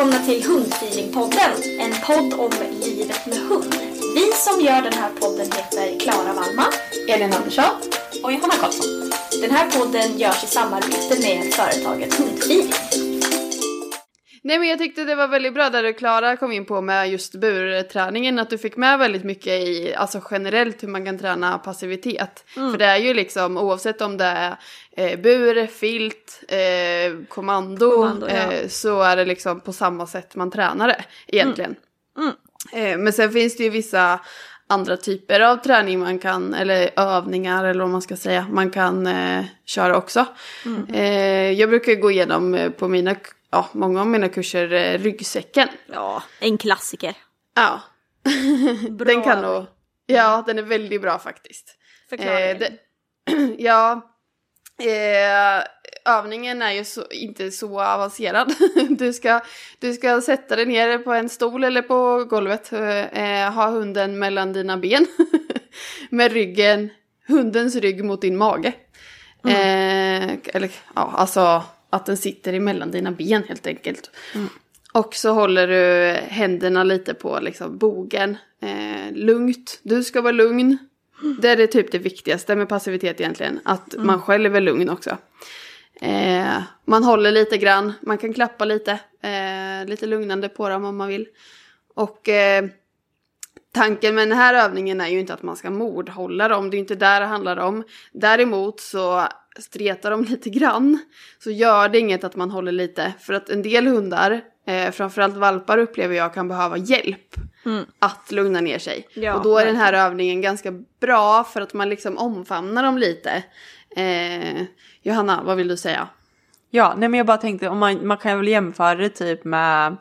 Välkomna till Hundfeelingpodden, en podd om livet med hund. Vi som gör den här podden heter Klara Wallman, Elin Andersson och Johanna Karlsson. Den här podden görs i samarbete med företaget Hundfeeling. Nej men jag tyckte det var väldigt bra där du Klara kom in på med just burträningen att du fick med väldigt mycket i, alltså generellt hur man kan träna passivitet. För det är ju liksom oavsett om det är eh, bur, filt, eh, kommando, Kommando, ja. eh, så är det liksom på samma sätt man tränar det egentligen. Eh, men sen finns det ju vissa andra typer av träning man kan, eller övningar eller vad man ska säga, man kan eh, köra också. Eh, jag brukar gå igenom eh, på mina, ja, många av mina kurser eh, ryggsäcken. Ja, en klassiker. Ja. Bra den kan nog, ja den är väldigt bra faktiskt. Förklara Eh, det. ja, eh, övningen är ju så, inte så avancerad. Du ska, du ska sätta dig ner på en stol eller på golvet, eh, ha hunden mellan dina ben. Med ryggen, hundens rygg mot din mage. Eh, eller ja, alltså att den sitter emellan dina ben helt enkelt. Och så håller du händerna lite på liksom bogen. Eh, lugnt, du ska vara lugn. Det är det typ det viktigaste med passivitet egentligen. Att man själv är lugn också. Eh, man håller lite grann, man kan klappa lite. Eh, lite lugnande på dem om man vill. Och eh, tanken med den här övningen är ju inte att man ska mordhålla dem. Det är inte där det handlar om. Däremot så stretar de lite grann. Så gör det inget att man håller lite. För att en del hundar, eh, framförallt valpar upplever jag kan behöva hjälp. Att lugna ner sig. Ja, och då är den här övningen ganska bra för att man liksom omfamnar dem lite. Eh, Johanna, vad vill du säga? Ja, nej men jag bara tänkte om man, man kan väl jämföra det typ med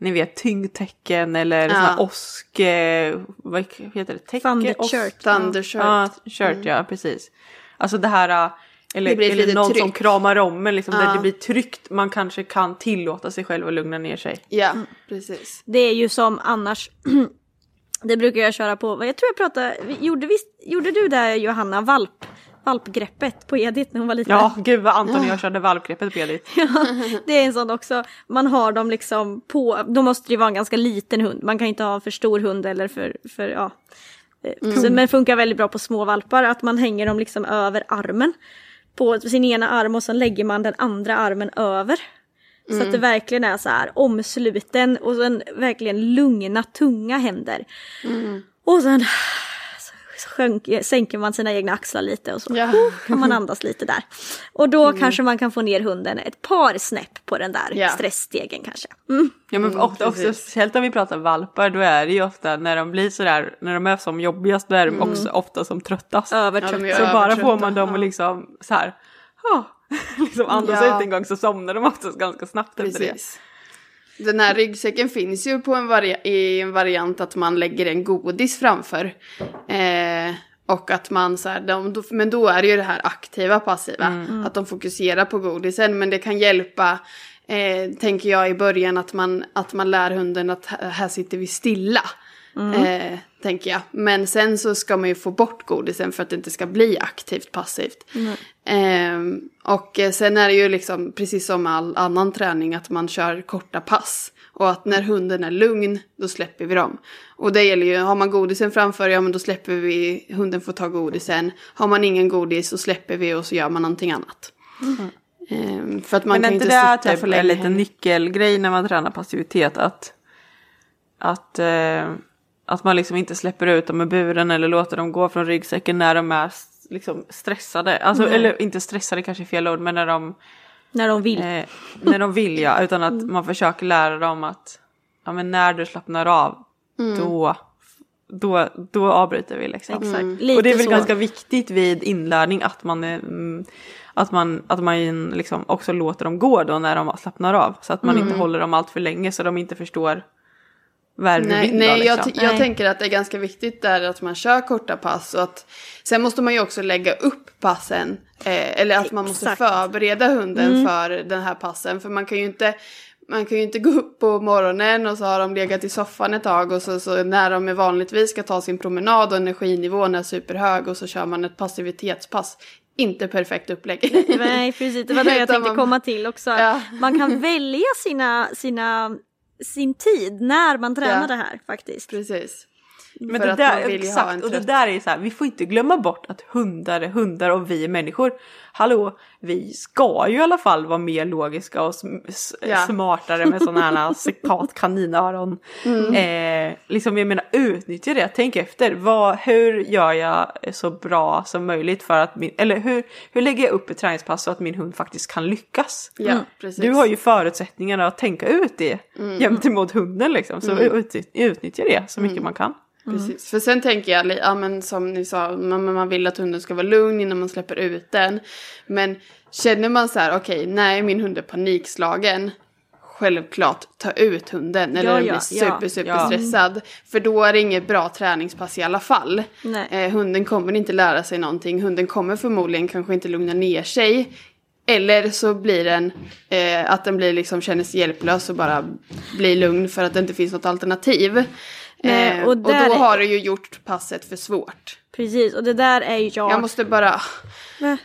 ni vet tyngdtecken eller Ja. sån här åsk, eh, vad heter det? Täcke? Thundershirt. Thundershirt. Ja, shirt ja, precis. Alltså det här, äh, eller, Det eller någon som tryck. kramar om en liksom, Ja. där det blir tryggt. Man kanske kan tillåta sig själv att lugna ner sig. Ja, precis. Det är ju som annars. det brukar jag köra på. Jag tror jag pratade. Gjorde, visst, gjorde du det Johanna? Valp, valpgreppet på Edith när hon var liten? Ja, gud vad Anton och jag körde valpgreppet på Edith. Ja, det är en sån också. Man har dem liksom på, då måste det ju vara en ganska liten hund. Man kan inte ha för stor hund eller för, för ja. Eh, Så, men det funkar väldigt bra på små valpar att man hänger dem liksom över armen. På sin ena arm och sen lägger man den andra armen över. Så att det verkligen är så här omsluten och sen verkligen lugna, tunga händer. Och sen sjönk, sänker man sina egna axlar lite och så Ja. oh, kan man andas lite där. Och då kanske man kan få ner hunden ett par snäpp på den där Ja. stressstegen kanske. Mm. Ja men Mm, ofta också, precis. speciellt om vi pratar valpar, då är det ju ofta när de blir sådär, när de är som jobbigast, då är de också ofta som tröttast. Övertrött. Ja, så bara övertrötta. får man dem att liksom så här, "Ah", liksom andas Ja. ut en gång så somnar de oftast ganska snabbt efter det. Den här ryggsäcken finns ju på en vari- i en variant att man lägger en godis framför. Eh, och att man så här, de, men då är det ju det här aktiva passiva. Att de fokuserar på godisen. Men det kan hjälpa, eh, tänker jag i början, att man, att man lär hunden att här sitter vi stilla. Eh, tänker jag. Men sen så ska man ju få bort godisen för att det inte ska bli aktivt passivt. Och eh, sen är det ju liksom precis som all annan träning att man kör korta pass. Och att när hunden är lugn, då släpper vi dem. Och det gäller ju, har man godisen framför, ja men då släpper vi, hunden får ta godisen. Har man ingen godis så släpper vi och så gör man någonting annat. Ehm, för att man Men är kan inte inte det sitta typ för en länge. liten heller. nyckelgrej när man tränar passivitet? Att, att, eh, att man liksom inte släpper ut dem i buren eller låter dem gå från ryggsäcken när de är liksom stressade. Alltså, Eller inte stressade kanske är fel ord, men när de, När de vill. eh, när de vill ja. Utan att man försöker lära dem att ja, men när du slappnar av, då, då, då avbryter vi liksom. Exakt. Mm. Och det är väl så. ganska viktigt vid inlärning att man, är, mm, att man, att man liksom också låter dem gå då när de slappnar av. Så att man Mm. inte håller dem allt för länge så de inte förstår värme Nej, vind då, nej jag, liksom. jag Nej. tänker att det är ganska viktigt där att man kör korta pass. Och att, sen måste man ju också lägga upp passen. Eh, eller att man måste Exakt. Mm. förbereda hunden för den här passen. För man kan ju inte man kan ju inte gå upp på morgonen och så har de legat i soffan ett tag och så, så när de är vanligtvis ska ta sin promenad och energinivån är superhög och så kör man ett passivitetspass. Inte perfekt upplägg. Nej precis, det var det jag tänkte man- komma till också. Ja. Man kan välja sina, sina, sin tid när man tränar det här faktiskt. Precis. Men För det att där, man vill ju ha en exakt, och det trött- där är så här, vi får inte glömma bort att hundar är hundar och vi är människor. Hallå, vi ska ju i alla fall vara mer logiska och Ja. smartare med sådana här citat kaninöron. Mm. Eh, liksom jag menar utnyttja det, tänk efter. Vad, hur gör jag så bra som möjligt för att min, eller hur, hur lägger jag upp ett träningspass så att min hund faktiskt kan lyckas? Ja, precis. Du har ju förutsättningarna att tänka ut det Mm. gentemot hunden liksom. Så utnyttja, utnyttja det så mycket man kan. Precis, för sen tänker jag, ja men som ni sa, man, man vill att hunden ska vara lugn innan man släpper ut den. Men känner man så här, okej, nej min hund är panikslagen. Självklart, ta ut hunden eller Ja, den ja, blir super, super Ja. stressad. För då är det inget bra träningspass i alla fall. Eh, hunden kommer inte lära sig någonting, hunden kommer förmodligen kanske inte lugna ner sig. Eller så blir den eh, att den blir liksom känner sig hjälplös och bara blir lugn för att det inte finns något alternativ. Nej, Eh, och och, då är- har du ju gjort passet för svårt. Precis, och det där är ju jag. Jag måste bara Va?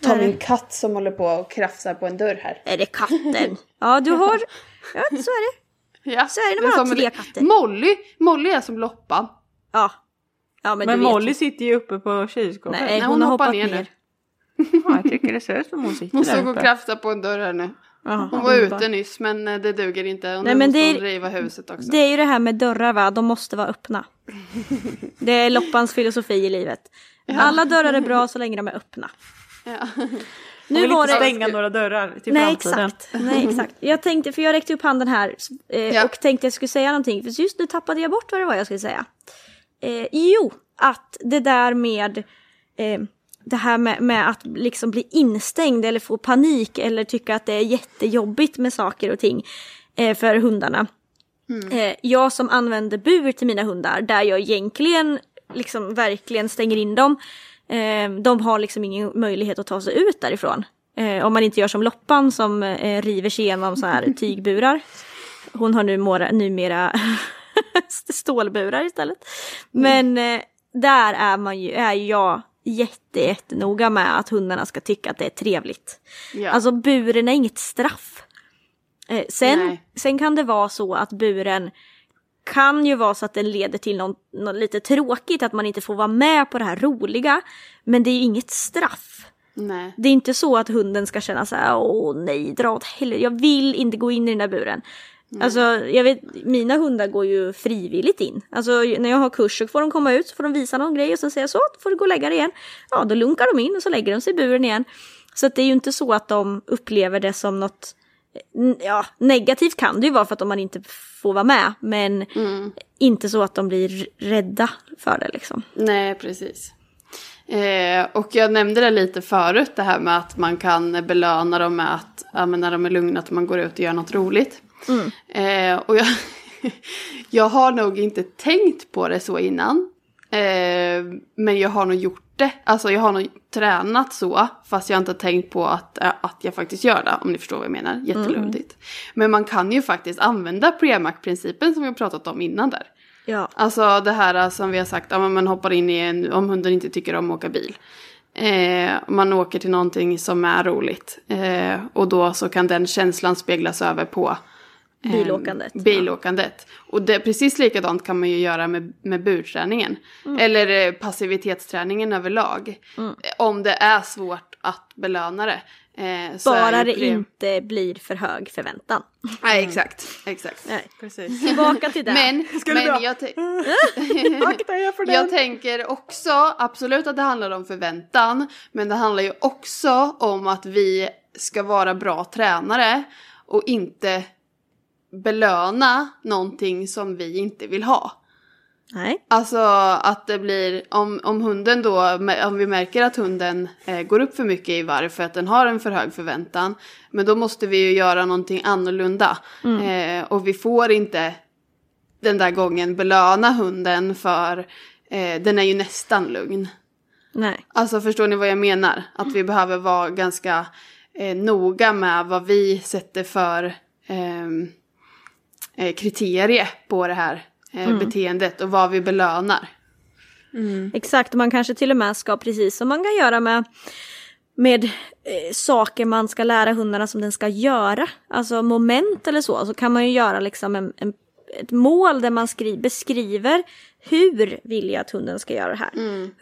ta min katt som håller på och krafsar på en dörr här. Är det katten? Ja, du har... Ja, så är det. Ja, Så är det när är man har tre en- katter. Molly, Molly är som Loppa. Ja. Ja, men, Men Molly ju. sitter ju uppe på kylskåpet. Nej, Nej, hon, hon har hoppar hoppat ner ner. Ja, jag tycker det ser ut som hon sitter Hon där stod och uppe. krafsade på en dörr här nu. Ja, Hon var ute nyss men eh, det duger inte. Och Nej, nu men måste det är- hon riva huset också. Det är ju det här med dörrar va, de måste vara öppna. Det är Loppans filosofi i livet. Alla dörrar är bra så länge de är öppna. Ja. Hon Nu vill var inte det- stänga några dörrar till Nej framtiden. exakt. Nej exakt. Jag tänkte, för jag räckte upp handen här eh, Ja. och tänkte jag skulle säga någonting. För just nu tappade jag bort vad det var jag skulle säga. Eh, jo, att det där med eh, det här med, med att liksom bli instängd eller få panik eller tycka att det är jättejobbigt med saker och ting eh, för hundarna. Eh, jag som använder bur till mina hundar där jag egentligen liksom verkligen stänger in dem. Eh, de har liksom ingen möjlighet att ta sig ut därifrån. Eh, om man inte gör som Loppan som river sig igenom så här tygburar. Hon har nu mora, numera stålburar istället. Men eh, där är, man ju, är jag jätte, jättenoga med att hundarna ska tycka att det är trevligt. Ja. Alltså buren är inget straff. Eh, sen, Nej. sen kan det vara så att buren kan ju vara så att den leder till något, något lite tråkigt, att man inte får vara med på det här roliga. Men det är ju inget straff. Nej. Det är inte så att hunden ska känna så här, åh nej, dra åt helvete, jag vill inte gå in i den där buren. Alltså jag vet, mina hundar går ju frivilligt in. Alltså när jag har kurs så får de komma ut, så får de visa någon grej och sen säga så, då får du gå och lägga dig igen. Ja, då lunkar de in och så lägger de sig i buren igen. Så att det är ju inte så att de upplever det som något Ja, negativt kan det ju vara för att man inte får vara med, men inte så att de blir rädda för det liksom. Nej, precis. Eh, och jag nämnde det lite förut, det här med att man kan belöna dem med att, ja, när de är lugna, att man går ut och gör något roligt. Eh, och jag, jag har nog inte tänkt på det så innan. Eh, men jag har nog gjort det. Alltså jag har nog tränat så, fast jag inte tänkt på att, eh, att jag faktiskt gör det, om ni förstår vad jag menar. Jättelundigt. Men man kan ju faktiskt använda Premac-principen som vi har pratat om innan där. Ja. Alltså det här som vi har sagt, ja, man hoppar in i en, om hunden inte tycker om att åka bil. Eh, man åker till någonting som är roligt. Eh, och då så kan den känslan speglas över på eh, Bilåkandet. bilåkandet. Och det, precis likadant kan man ju göra med, med burträningen. Mm. Eller eh, passivitetsträningen överlag. Eh, Om det är svårt att belöna det. Eh, Bara det pre- inte blir för hög förväntan. Nej, exakt. exakt. Nej. Precis. Tillbaka till det. Men, men jag, te- Akta er för jag den. tänker också absolut att det handlar om förväntan. Men det handlar ju också om att vi ska vara bra tränare och inte belöna någonting som vi inte vill ha. Nej. Alltså att det blir, om, om hunden då, om vi märker att hunden eh, går upp för mycket i varv för att den har en för hög förväntan. Men då måste vi ju göra någonting annorlunda. Eh, och vi får inte den där gången belöna hunden för eh, den är ju nästan lugn. Nej. Alltså förstår ni vad jag menar? Att vi behöver vara ganska eh, noga med vad vi sätter för ehm, eh, kriterie på det här eh, beteendet och vad vi belönar. Exakt, man kanske till och med ska, precis som man kan göra med, med eh, saker man ska lära hundarna som den ska göra, alltså moment eller så, så kan man ju göra liksom en, en, ett mål där man skri, beskriver hur vill jag att hunden ska göra det här.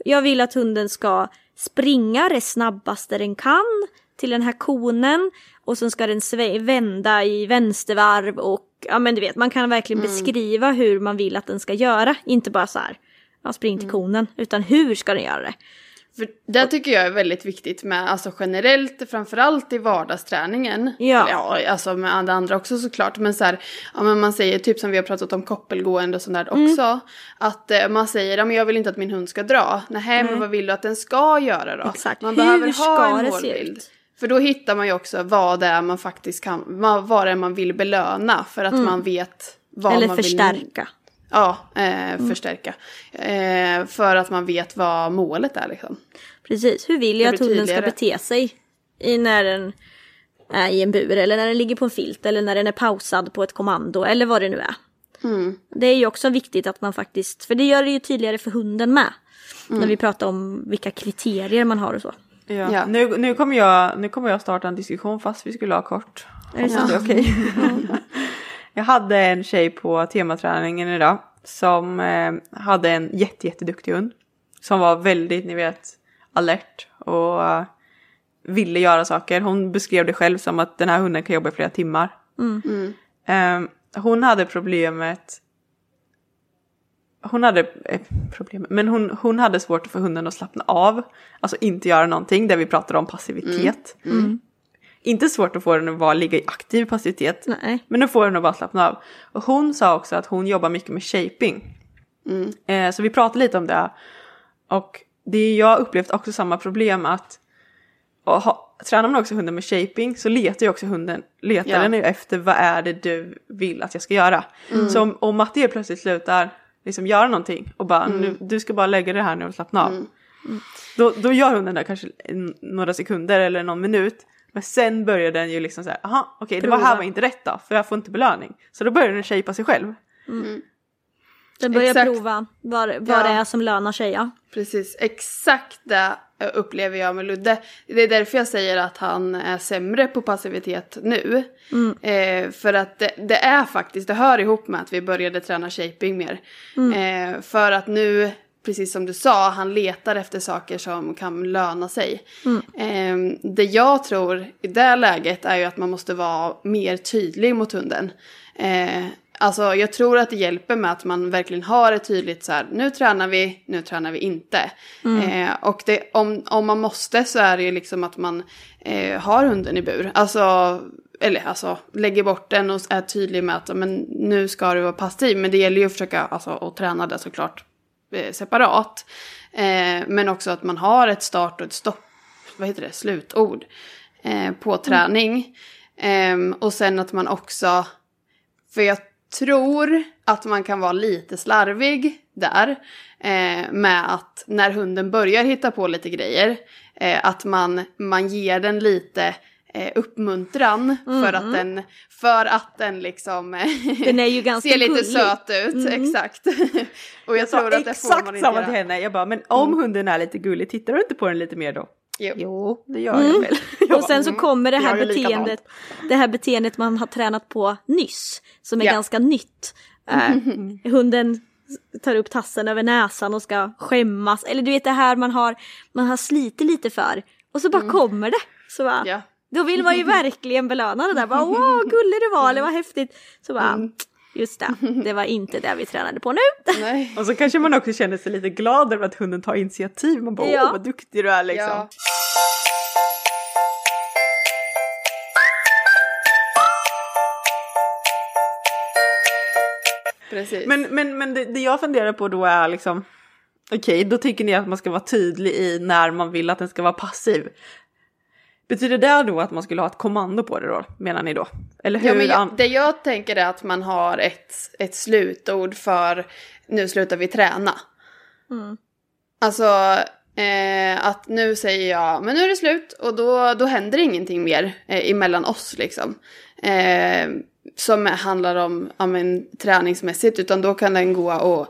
Jag vill att hunden ska springa det snabbaste den kan till den här konen och sen ska den sve- vända i vänstervarv och ja men du vet man kan verkligen beskriva hur man vill att den ska göra, inte bara så här ja, spring till konen, utan hur ska den göra det? För det tycker jag är väldigt viktigt med, alltså generellt, framförallt i vardagsträningen. Ja. Ja, alltså med alla andra också såklart. Men så här, ja men man säger, typ som vi har pratat om koppelgående och sånt där Mm. också. Att eh, man säger, ja men jag vill inte att min hund ska dra. Nej, men vad vill du att den ska göra då? Exakt. Man Hur behöver ska ha en det se målbild. ut? För då hittar man ju också vad det är man faktiskt kan, vad det är man vill belöna. För att man vet vad Mm. Eller man vill förstärka. Ja, eh, förstärka. Eh, för att man vet vad målet är liksom. Precis, hur vill jag att hunden ska bete sig i när den är i en bur eller när den ligger på en filt eller när den är pausad på ett kommando eller vad det nu är. Mm. Det är ju också viktigt att man faktiskt, för det gör det ju tydligare för hunden med. Mm. När vi pratar om vilka kriterier man har och så. Ja. Ja. Nu, nu, kommer jag, nu kommer jag starta en diskussion fast vi skulle ha kort. Är det sant? det är okej. jag hade en tjej på tematräningen idag som eh, hade en jätte, jätteduktig hund. Som var väldigt, ni vet, alert och eh, ville göra saker. Hon beskrev det själv som att den här hunden kan jobba i flera timmar. Eh, hon hade problemet hon hade eh, problem, men hon, hon hade svårt att få hunden att slappna av. Alltså inte göra någonting, där vi pratade om passivitet. Inte svårt att få den att vara, ligga i aktiv passivitet. Nej. Men nu får den att bara slappna av. Och hon sa också att hon jobbar mycket med shaping. Eh, så vi pratade lite om det. Och det jag upplevt också samma problem att och ha, tränar man också hunden med shaping så letar ju också hunden, letar Ja. den efter vad är det du vill att jag ska göra. Så om, om Matti plötsligt slutar liksom göra någonting och bara nu, du ska bara lägga det här nu och slappna av. Då, då gör hunden det kanske en- några sekunder eller någon minut. Men sen börjar den ju liksom såhär, aha okej det var här var inte rätt då för jag får inte belöning. Så då börjar den shapea sig själv. Den börjar Exakt. prova vad, vad Ja. det är som lönar sig. Ja. Precis, exakt det upplever jag med Ludde. Det är därför jag säger att han är sämre på passivitet nu. Eh, för att det, det är faktiskt, det hör ihop med att vi började träna shaping mer. Eh, för att nu, precis som du sa, han letar efter saker som kan löna sig. Eh, det jag tror i det läget är ju att man måste vara mer tydlig mot hunden. Alltså jag tror att det hjälper med att man verkligen har ett tydligt så här, nu tränar vi, nu tränar vi inte. Eh, och det, om, om man måste så är det ju liksom att man eh, har hunden i bur. Alltså, eller alltså lägger bort den och är tydlig med att men, nu ska du vara passiv. Men det gäller ju att försöka alltså, att träna det såklart eh, separat. Eh, men också att man har ett start och ett stopp, vad heter det, slutord eh, på träning. Ehm, och sen att man också, för jag tror att man kan vara lite slarvig där. Eh, med att när hunden börjar hitta på lite grejer, eh, att man, man ger den lite eh, uppmuntran för att den, för att den liksom eh, Den är ju ganska ser lite gullig. söt ut. Exakt. och jag, Jag tror att det får man exakt inte samma göra. till henne. Jag bara, men om hunden är lite gullig, tittar du inte på den lite mer då? Jo. Jo, det gör jag väl. Och sen så mm, kommer det här beteendet, det här beteendet man har tränat på nyss, som är Ja. ganska nytt. Eh, hunden tar upp tassen över näsan och ska skämmas, eller du vet det här man har, man har slitit lite för. Och så bara kommer det. Så bara, Ja. Då vill man ju verkligen belöna det där. Bara, wow, gullig du var, det var häftigt. Så bara, just det, det var inte det vi tränade på nu. Nej. Och så kanske man också känner sig lite glad över att hunden tar initiativ. Man bara, Ja. åh vad duktig du är liksom. Ja. Precis. Men, men, men det, det jag funderar på då är liksom, okej, då tycker ni att man ska vara tydlig i när man vill att den ska vara passiv. Betyder det då att man skulle ha ett kommando på det då, menar ni då? Eller hur? Ja, men jag, det jag tänker är att man har ett, ett slutord för nu slutar vi träna. Alltså eh, att nu säger jag men nu är det slut och då, då händer ingenting mer eh, emellan oss liksom. Eh, som handlar om ja, men, träningsmässigt utan då kan den gå och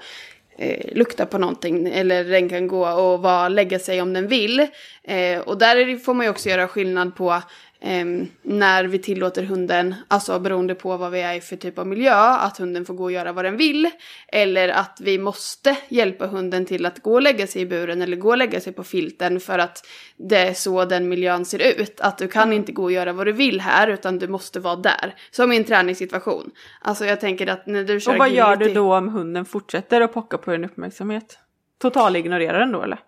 eh, lukta på någonting eller den kan gå och var, lägga sig om den vill. Eh, och där det, får man ju också göra skillnad på ehm, när vi tillåter hunden, alltså beroende på vad vi är i för typ av miljö, att hunden får gå och göra vad den vill. Eller att vi måste hjälpa hunden till att gå och lägga sig i buren eller gå och lägga sig på filten för att det är så den miljön ser ut. Att du kan inte gå och göra vad du vill här utan du måste vara där. Som i en träningssituation. Alltså jag tänker att när du kör Och vad gör du då om hunden fortsätter att pocka på din uppmärksamhet? Total ignorera den då eller?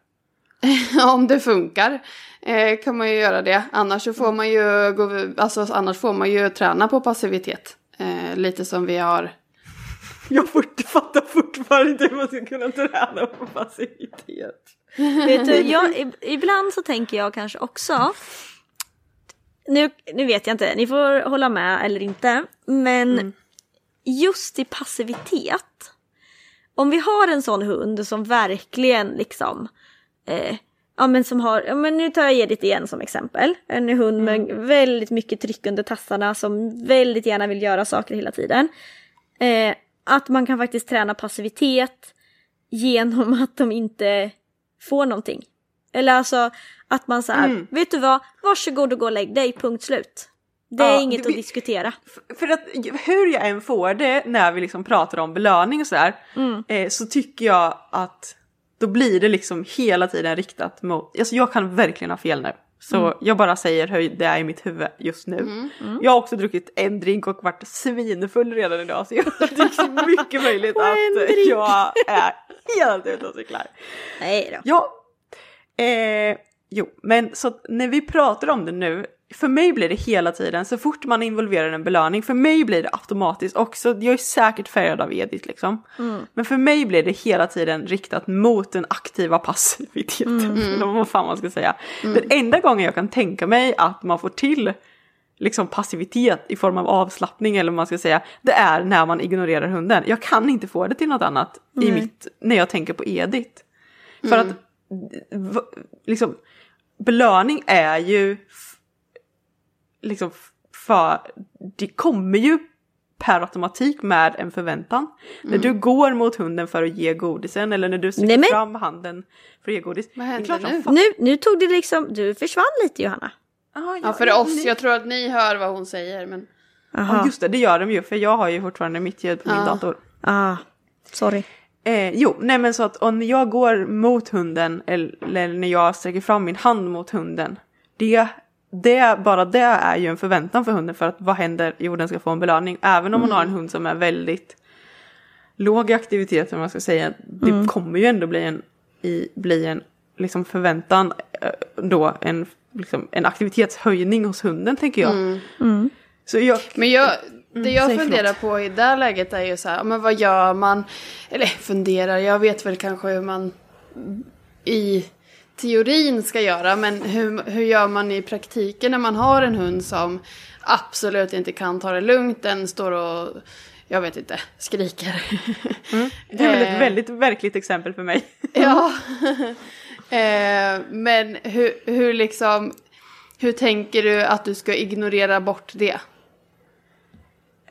om det funkar eh, kan man ju göra det. Annars så får man ju, gå, alltså, annars får man ju träna på passivitet. Eh, lite som vi har. Jag fattar fortfarande inte hur man ska kunna träna på passivitet. Vet du, jag, ib- ibland så tänker jag kanske också, nu, nu vet jag inte, ni får hålla med eller inte, men just i passivitet, om vi har en sån hund som verkligen liksom, eh, ja men som har, ja men nu tar jag Edith igen som exempel, en hund med väldigt mycket tryck under tassarna som väldigt gärna vill göra saker hela tiden. Eh, att man kan faktiskt träna passivitet genom att de inte får någonting. Eller alltså att man säger, vet du vad, varsågod och gå och lägg dig, punkt slut. Det är Ja, inget det- att diskutera. För att hur jag än får det när vi liksom pratar om belöning och sådär eh, så tycker jag att då blir det liksom hela tiden riktat mot, alltså jag kan verkligen ha fel nu. Så jag bara säger hur det är i mitt huvud just nu. Jag har också druckit en drink och varit svinfull redan idag så jag, det är mycket möjligt att jag är helt ute och cyklar. Nej då. Ja. Eh, jo, men så när vi pratar om det nu, för mig blir det hela tiden, så fort man involverar en belöning, för mig blir det automatiskt också, jag är säkert färgad av Edith liksom, men för mig blir det hela tiden riktat mot den aktiva passiviteten, eller vad fan man ska säga. Den enda gången jag kan tänka mig att man får till liksom passivitet i form av avslappning eller vad man ska säga, det är när man ignorerar hunden. Jag kan inte få det till något annat i mitt, när jag tänker på Edith. För att v- liksom, belöning är ju liksom för, det kommer ju per automatik med en förväntan. När du går mot hunden för att ge godisen eller när du sträcker Nej, men- fram handen för att ge godis. Vad som nu? fan- Nu, nu tog det liksom, du försvann lite Johanna. Ah, Ja, för oss, jag tror att ni hör vad hon säger men. Ja just det, det gör de ju för jag har ju fortfarande mitt ljud på min Ja. dator. Ah, sorry. Eh, jo, nej men så att om jag går mot hunden eller när jag sträcker fram min hand mot hunden. Det det, bara det är ju en förväntan för hunden för att vad händer? Jo den ska få en belöning. Även om man har en hund som är väldigt låg i aktivitet om man ska säga. Det kommer ju ändå bli en, i, bli en liksom förväntan eh, då en, liksom, en aktivitetshöjning hos hunden tänker jag. Så jag, Men jag, det jag funderar förlåt. på i det här läget är ju så här, men vad gör man? Eller funderar, jag vet väl kanske hur man i teorin ska göra, men hur, hur gör man i praktiken när man har en hund som absolut inte kan ta det lugnt, den står och, jag vet inte, skriker. det är väl ett Eh. väldigt verkligt exempel för mig. Ja. eh, men hur, hur liksom, hur tänker du att du ska ignorera bort det?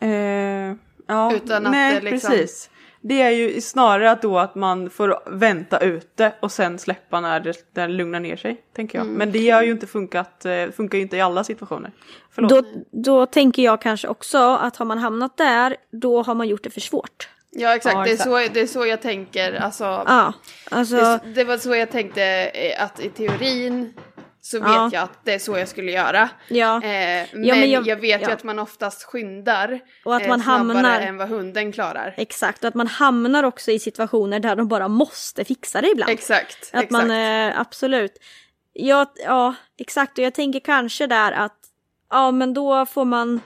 Eh, ja, Utan att nej, det liksom- precis. Det är ju snarare att då att man får vänta ute och sen släppa när det, det lugnar ner sig, tänker jag. Mm. Men det har ju inte funkat, eh, funkar ju inte i alla situationer. Förlåt. Då, då tänker jag kanske också att har man hamnat där, då har man gjort det för svårt. Ja exakt, Ja, Det, är exakt. så, det är så jag tänker. Alltså, Ja, alltså, det, det var så jag tänkte eh, att i teorin så vet Ja. jag att det är så jag skulle göra. ja. Eh, men, men jag, jag- vet ju ja. att man oftast skyndar Och att eh, man snabbare hamnar- än vad hunden klarar. Exakt, och att man hamnar också i situationer där de bara måste fixa det ibland. Exakt. Att exakt. man, eh, absolut. Ja, ja, exakt. Och jag tänker kanske där att, ja men då får man,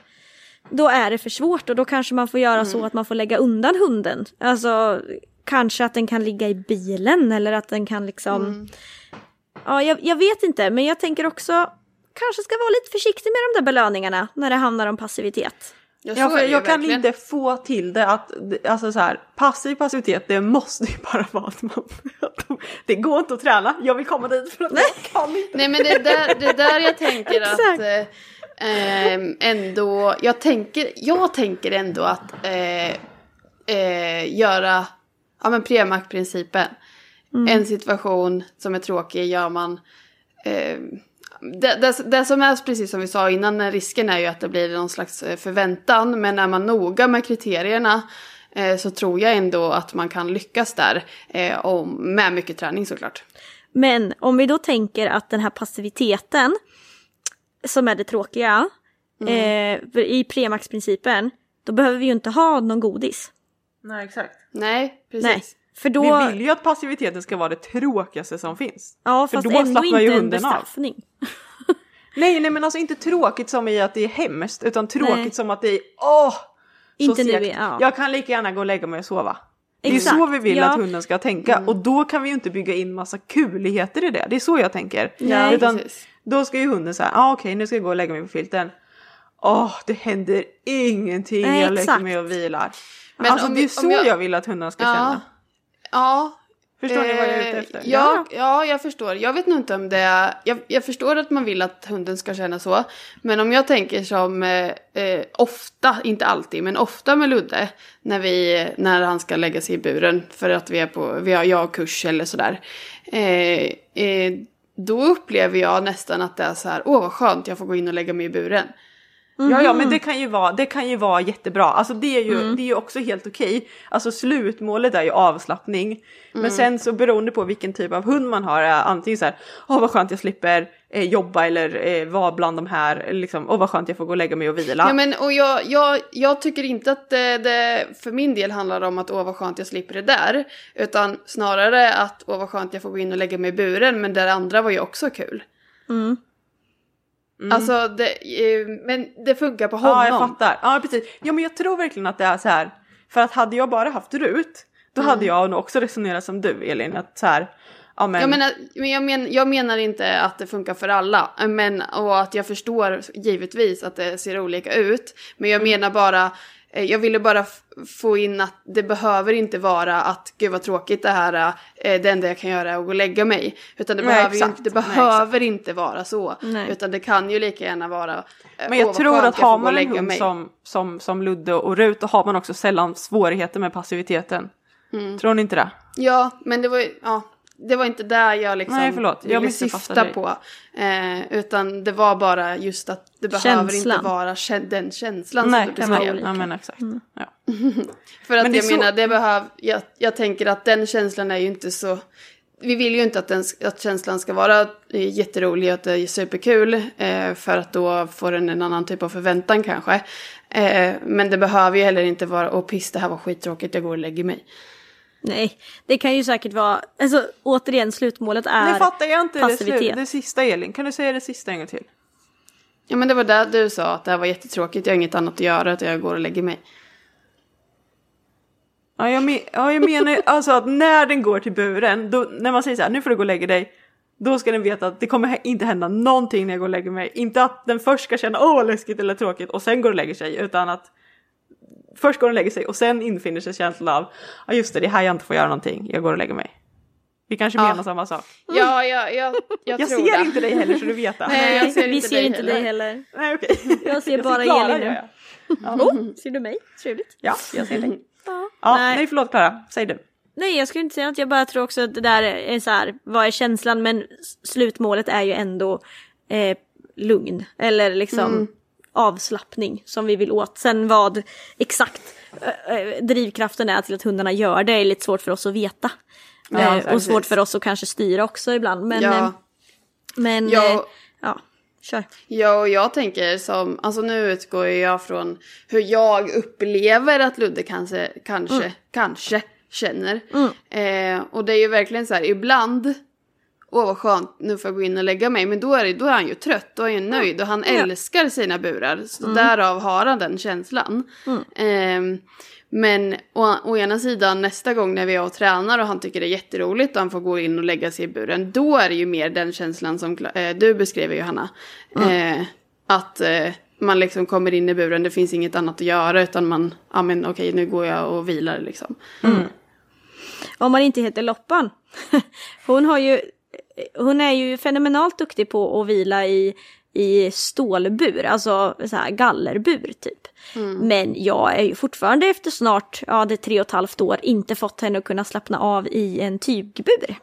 då är det för svårt och då kanske man får göra Mm. så att man får lägga undan hunden. Alltså, kanske att den kan ligga i bilen eller att den kan liksom, Mm. Ja jag, jag vet inte, men jag tänker också, kanske ska vara lite försiktig med de där belöningarna när det handlar om passivitet. Ja, så Ja, är för det ju jag kan verkligen. inte få till det att, alltså så här, passiv passivitet, det måste ju bara vara att man, det går inte att träna, jag vill komma dit för att jag kan inte. Nej men det är där, det är där jag tänker att eh, ehm, ändå, jag tänker, jag tänker ändå att eh, eh, göra, ja men premaktprincipen. En situation som är tråkig gör man, eh, det, det, det som är precis som vi sa innan, risken är ju att det blir någon slags eh, förväntan, men är man noga med kriterierna eh, så tror jag ändå att man kan lyckas där, eh, och med mycket träning såklart. Men om vi då tänker att den här passiviteten, som är det tråkiga, Mm. eh, i premaxprincipen, då behöver vi ju inte ha någon godis. Nej exakt. Nej, precis. Nej, för då... Vi vill ju att passiviteten ska vara det tråkigaste som finns. ja, för fast då ändå slappnar ju inte en hunden av. bestraffning. Nej, nej men alltså inte tråkigt som i att det är hemskt utan tråkigt Nej. som att det är åh! så Inte nu, ja. Jag kan lika gärna gå och lägga mig och sova. Det är Exakt, så vi vill ja. att hunden ska tänka och då kan vi ju inte bygga in massa kuligheter i det. Det är så jag tänker. Nej, Utan precis. då ska ju hunden säga, ah, okej nu ska jag gå och lägga mig på filten. Åh, det händer ingenting, Nej, jag lägger exakt. mig och vilar. Men alltså det är så jag... jag- vill att hundarna ska Ja. känna. Ja. Förstår ni vad jag är ute eh, efter? Ja, ja, jag förstår. Jag vet nog inte om det är... Jag, jag förstår att man vill att hunden ska känna så. Men om jag tänker som eh, eh, ofta, inte alltid, men ofta med Ludde. När, vi, när han ska lägga sig i buren för att vi är på, vi har jag kurs eller sådär. Eh, eh, då upplever jag nästan att det är så här, åh vad skönt, jag får gå in och lägga mig i buren. Ja, ja, men det kan ju vara, det kan ju vara jättebra. Alltså det är ju, det är ju också helt okej. Alltså slutmålet är ju avslappning. Men sen så beroende på vilken typ av hund man har, är antingen så här, åh vad skönt jag slipper eh, jobba eller eh, vara bland de här, liksom, åh vad skönt jag får gå och lägga mig och vila. Ja, men, och jag, jag, jag tycker inte att det, det för min del handlar om att åh vad skönt jag slipper det där. Utan snarare att åh vad skönt jag får gå in och lägga mig i buren men det andra var ju också kul. Mm. Alltså, det, eh, men det funkar på honom. Ja, jag fattar. Ja, precis. Ja, men jag tror verkligen att det är så här. För att hade jag bara haft Rut, då hade jag nog också resonerat som du Elin. Att så här, ja men. Jag menar, men jag, men, jag menar inte att det funkar för alla. Men, och att jag förstår givetvis att det ser olika ut. Men jag menar bara, eh, jag ville bara få in att det behöver inte vara att gud vad tråkigt det här eh, det enda jag kan göra är att gå och lägga mig. Utan det Nej, behöver, ju inte, det Nej, behöver inte vara så. Nej. Utan det kan ju lika gärna vara eh, Men jag tror att har man en hund mig. som, som, som Ludde och Rut, då har man också sällan svårigheter med passiviteten. Mm. Tror ni inte det? Ja, men det var ju, ja, det var inte där jag liksom Nej, förlåt. Jag ville syfta dig. på. Eh, utan det var bara just att det behöver Känslan. inte vara kä- den känslan Nej, som du beskrev. ja, men exakt. Ja. För att Men jag så- menar, det behöv, jag, jag tänker att den känslan är ju inte så... vi vill ju inte att, den, att känslan ska vara eh, jätterolig och att det är superkul. Eh, för att då får den en annan typ av förväntan kanske. Eh, men det behöver ju heller inte vara, åh piss det här var skittråkigt, jag går och lägger mig. Nej, det kan ju säkert vara, alltså återigen slutmålet är Nu fattar jag inte det, passivitet. slu- det sista Elin. Kan du säga det sista en gång till? Ja men det var där du sa att det här var jättetråkigt, jag har inget annat att göra, att jag går och lägger mig. Ja jag, men, ja, jag menar alltså att när den går till buren, då, när man säger så här, nu får du gå och lägga dig. Då ska den veta att det kommer inte hända någonting när jag går och lägger mig. Inte att den först ska känna åh vad läskigt eller tråkigt och sen går och lägger sig. Utan att först går och lägger sig och sen infinner sig känslan av ja just det, det är här jag inte får göra någonting. Jag går och lägger mig. Vi kanske Ja. menar samma sak. Ja, ja, ja jag, Jag tror ser det. inte dig heller så du vet det. Nej, jag ser vi inte ser dig inte heller. dig heller. Nej okej. Jag ser bara Klara, Elin nu. jag. Oh, ser du mig? Trevligt. Ja, jag ser dig. Ja. Ja, Nej. nej. förlåt Klara, säg du. Nej, jag skulle inte säga att jag bara tror också att det där är så här, vad är känslan? Men slutmålet är ju ändå eh, lugn eller liksom avslappning som vi vill åt. Sen vad exakt eh, eh, drivkraften är till att hundarna gör det är lite svårt för oss att veta. Ja, eh, och svårt för oss att kanske styra också ibland. Men, Ja. men Ja. ja, kör. Ja, och jag tänker som, alltså nu utgår jag från hur jag upplever att Ludde kanske, kanske, kanske känner. Eh, och det är ju verkligen så här, ibland, åh vad skönt, nu får jag gå in och lägga mig. Men då är, det, då är han ju trött, då är han nöjd och han älskar sina burar. Så därav har han den känslan. Ehm, men å, å ena sidan nästa gång när vi är och tränar och han tycker det är jätteroligt och han får gå in och lägga sig i buren. Då är det ju mer den känslan som eh, du beskriver Johanna. Eh, att eh, man liksom kommer in i buren, det finns inget annat att göra utan man, ja men okej nu går jag och vilar liksom. Om man inte heter Loppan. Hon har ju, hon är ju fenomenalt duktig på att vila i, i stålbur, alltså så här gallerbur typ. Men jag är ju fortfarande efter snart, ja det är tre och ett halvt år, inte fått henne att kunna slappna av i en tygbur.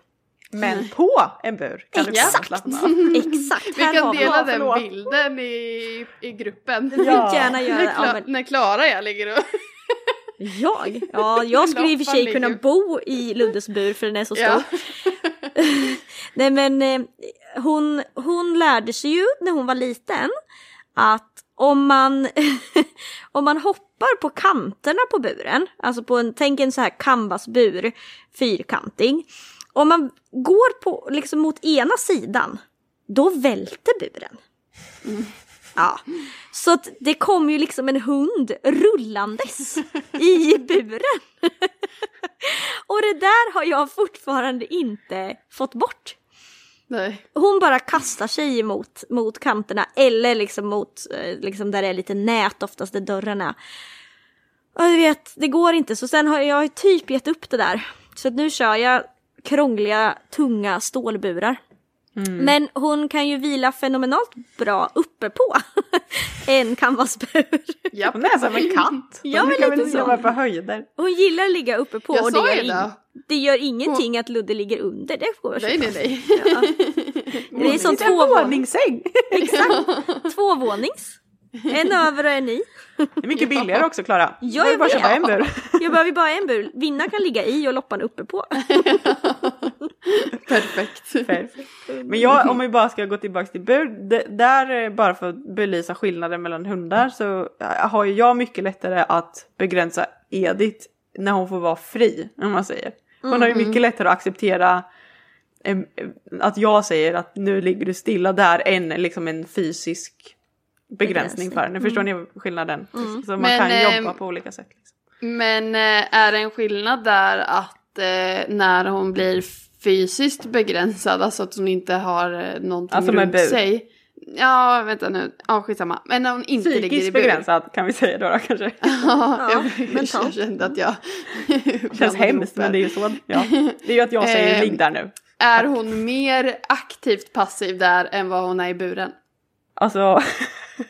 Men på en bur kan du Exakt. slappna av. Exakt, Vi här kan dela Ja, den förlåt. bilden i, i gruppen. Jag gärna göra. När, Ja, Kla- men när Klara jag ligger och... jag? Ja, jag skulle i och för sig kunna bo i Luddes bur för den är så stor. Ja. Nej men eh, hon, hon lärde sig ju när hon var liten att om man, om man hoppar på kanterna på buren, alltså på en, tänk en så här canvasbur, fyrkantig. Om man går på, liksom mot ena sidan, då välter buren. Mm. Ja, så att det kom ju liksom en hund rullandes i buren. Och det där har jag fortfarande inte fått bort. Nej. Hon bara kastar sig emot mot kanterna eller liksom mot eh, liksom där det är lite nät oftast där dörrarna. Och du vet, det går inte så sen har jag typ gett upp det där. Så att nu kör jag krångliga, tunga stålburar. Men hon kan ju vila fenomenalt bra uppe på en canvasbur. Japp. Hon är som en katt. Ja, De men kan lite väl så. på höjder. Hon gillar att ligga uppe på Jag och det gör, det. det gör ingenting att Ludde ligger under. Det går Nej, nej, nej. Ja. Det är som två våningssäng. Exakt. Tvåvånings. En över och en i. Det är mycket billigare också Klara. Ja, det jag bara vet. en bur. Jag behöver bara en bur. Vinna kan ligga i och Loppan uppe på. Perfekt. Perfekt. Men jag, om vi bara ska gå tillbaka till bur, där eh, bara för att belysa skillnaden mellan hundar så eh, har ju jag mycket lättare att begränsa Edith när hon får vara fri, om man säger. Hon har ju mycket lättare att acceptera eh, att jag säger att nu ligger du stilla där än liksom en fysisk begränsning för henne. Förstår ni skillnaden? Så man Men, kan ehm, jobba på olika sätt. Liksom. Men eh, är det en skillnad där att när hon blir fysiskt begränsad, alltså att hon inte har eh, någonting Alltså runt bur. sig. Ja, vänta nu. Ja, skitsamma. Men när hon inte ligger i Psykiskt bur. begränsad kan vi säga då, då kanske. Ja, jag, jag mentalt. kände att jag... Känns hemskt men det är ju så. Ja. Det är ju att jag säger Ehm, ligg där nu. Är hon mer aktivt passiv där än vad hon är i buren? Alltså,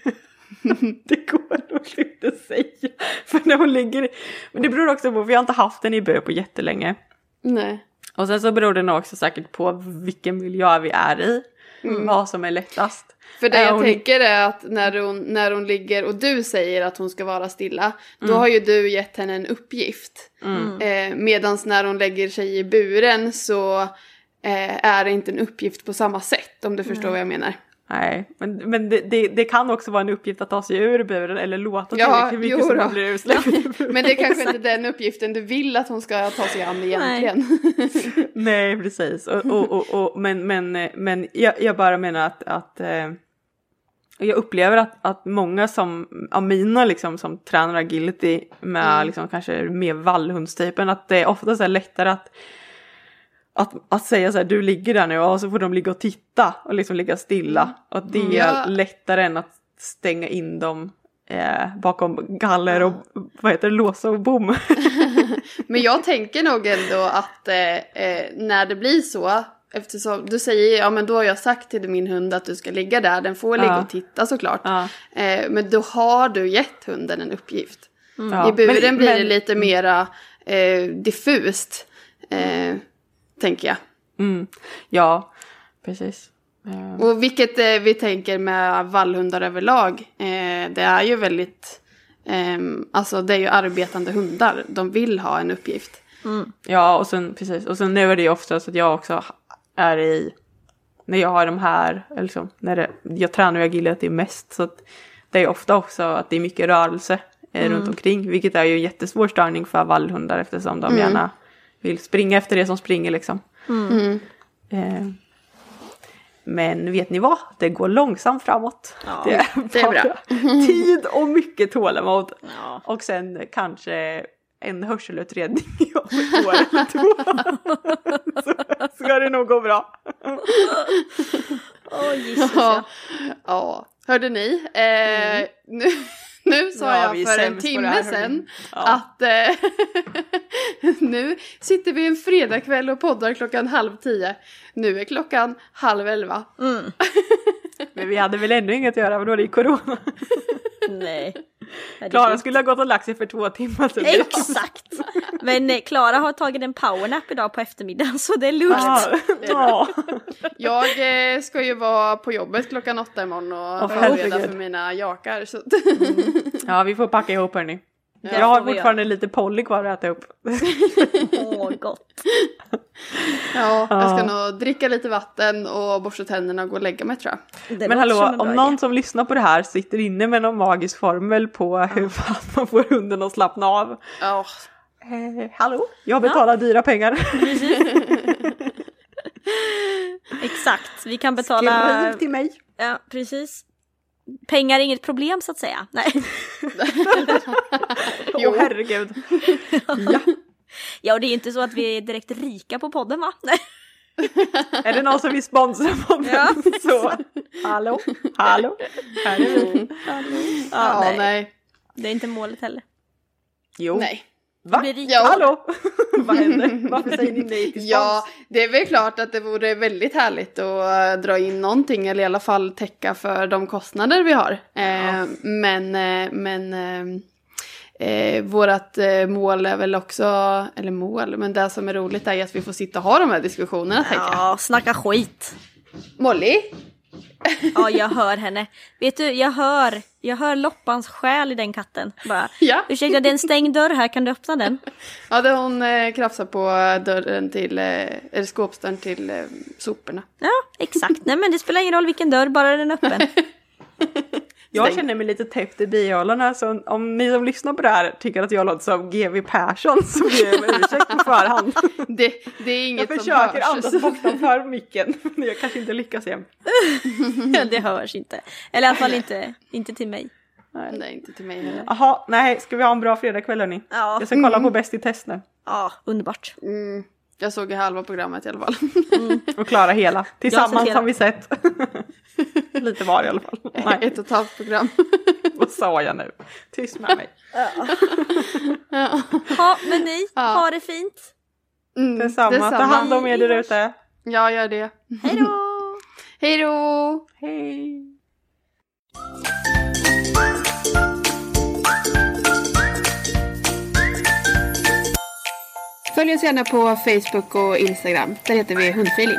det går nog inte att säga. För när hon ligger, men det beror också på, vi har inte haft den i bur på jättelänge. Nej. Och sen så beror det nog också säkert på vilken miljö vi är i. Vad som är lättast. För det jag hon- tänker är att när hon, när hon ligger och du säger att hon ska vara stilla, då Mm. har ju du gett henne en uppgift. Eh, Medan när hon lägger sig i buren så eh, är det inte en uppgift på samma sätt om du förstår vad jag menar. Nej, men, men det, det, det kan också vara en uppgift att ta sig ur buren eller låta Ja, mycket så då. man blir utsläppt. Men det är kanske inte den uppgiften du vill att hon ska ta sig an egentligen. Nej, precis. Och, och, och, och, men men, men jag, jag bara menar att, att eh, jag upplever att, att många som, av mina liksom som tränar agility med Mm. liksom kanske mer vallhundstypen, att det är oftast är lättare att att, att säga så här, du ligger där nu och så får de ligga och titta och liksom ligga stilla. Och att det är Mm. Ja. lättare än att stänga in dem eh, bakom galler och vad heter det, låsa och bom. Men jag tänker nog ändå att eh, eh, när det blir så, eftersom du säger ja men då har jag sagt till min hund att du ska ligga där, den får ligga Ja. och titta såklart. Ja. Eh, men då har du gett hunden en uppgift. Ja, I buren men- blir det men- lite mera eh, diffust, eh, tänker jag. Mm, ja, precis. Eh, Och vilket eh, vi tänker med vallhundar överlag, eh, det är ju väldigt, ehm, alltså det är ju arbetande hundar, de vill ha en uppgift. Ja, och sen precis. Och sen nu är det ju ofta så att jag också är i, när jag har de här, eller liksom, när det, jag tränar ju agility mest, så att det är ofta också att det är mycket rörelse eh, runt omkring, vilket är ju en jättesvår störning för vallhundar eftersom de gärna vill springa efter det som springer liksom. Mm. Eh, men vet ni vad? Det går långsamt framåt. det är, det är bra. tid och mycket tålamod. Ja. Och sen kanske en hörselutredning om ett år eller två. Så ska det nog gå bra. Åh Jesus Ja, ja. ja. hörde ni? Eh, nu, nu sa Ja, är jag för en timme sedan Ja. att eh, nu sitter vi en fredagkväll och poddar klockan halv tio. Nu är klockan halv elva. Men vi hade väl ännu inget att göra, för då är det ju corona. Nej. Klara skulle ha gått och lagt sig för två timmar sedan. Exakt! Men eh, Klara har tagit en powernap idag på eftermiddagen så det är lugnt. Ja. ja. Jag eh, ska ju vara på jobbet klockan åtta imorgon och Åh, förbereda för mina jakar. Så. ja, vi får packa ihop hörni. Det Jag har fortfarande lite Polly kvar att äta upp. Åh gott. ja, jag ska Ja. nog dricka lite vatten och borsta tänderna och gå och lägga mig tror jag. Det Men hallå, om någon idé. som lyssnar på det här sitter inne med någon magisk formel på hur fan man får hunden att slappna av. Ja, Eh, hallå, jag betalar dyra pengar. Exakt, vi kan betala... Skriv till mig. Ja, precis. Pengar är inget problem så att säga. Nej. Jo, herregud. ja. Ja, och det är inte så att vi är direkt rika på podden va? Nej. Är det någon som vill sponsra podden Ja, så hallå, hallå, här är vi. Ja, ja nej. nej. Det är inte målet heller. Jo, nej. Va? Ja. Hallå, vad händer? Varför säger ni nej till spons? Ja, det är väl klart att det vore väldigt härligt att eh, dra in någonting eller i alla fall täcka för de kostnader vi har. Eh, Men, eh, men eh, eh, vårat eh, mål är väl också, eller mål, men det som är roligt är att vi får sitta och ha de här diskussionerna tänker jag. Ja, snacka skit. Molly? Ja, jag hör henne. Vet du, jag hör, jag hör loppans själ i den katten. Bara, Ja. ursäkta det är en stängd dörr här, kan du öppna den? Ja, det hon eh, krafsar på dörren till, eh, eller skåpsdörren till eh, soporna. Ja, exakt. Nej men det spelar ingen roll vilken dörr, bara den är öppen. Jag känner mig lite täppt i bihålorna så om ni som lyssnar på det här tycker att jag låter som GW Persson så ber jag om ursäkt på förhand. Det, det är Jag inget som försöker hörs. andas bortanför micken men jag kanske inte lyckas igen. det hörs inte. Eller i alla fall inte, inte till mig. Nej, inte till mig heller. Jaha, nej, ska vi ha en bra fredagkväll hörni? Ja. Jag ska kolla på Bäst i test nu. Ja, underbart. Mm, jag såg ju halva programmet i alla fall. Och klara hela. Tillsammans hela. har vi sett. Lite var i alla fall. Nej, Ett och ett halvt program. vad sa jag nu? Tyst med mig. Ja, men ni, Ja. ha det fint. Mm, Detsamma. Ta hand om er där ute. Ja, gör det. Hej då! Hej då! Hej. Följ oss gärna på Facebook och Instagram. Där heter vi Hundfeeling.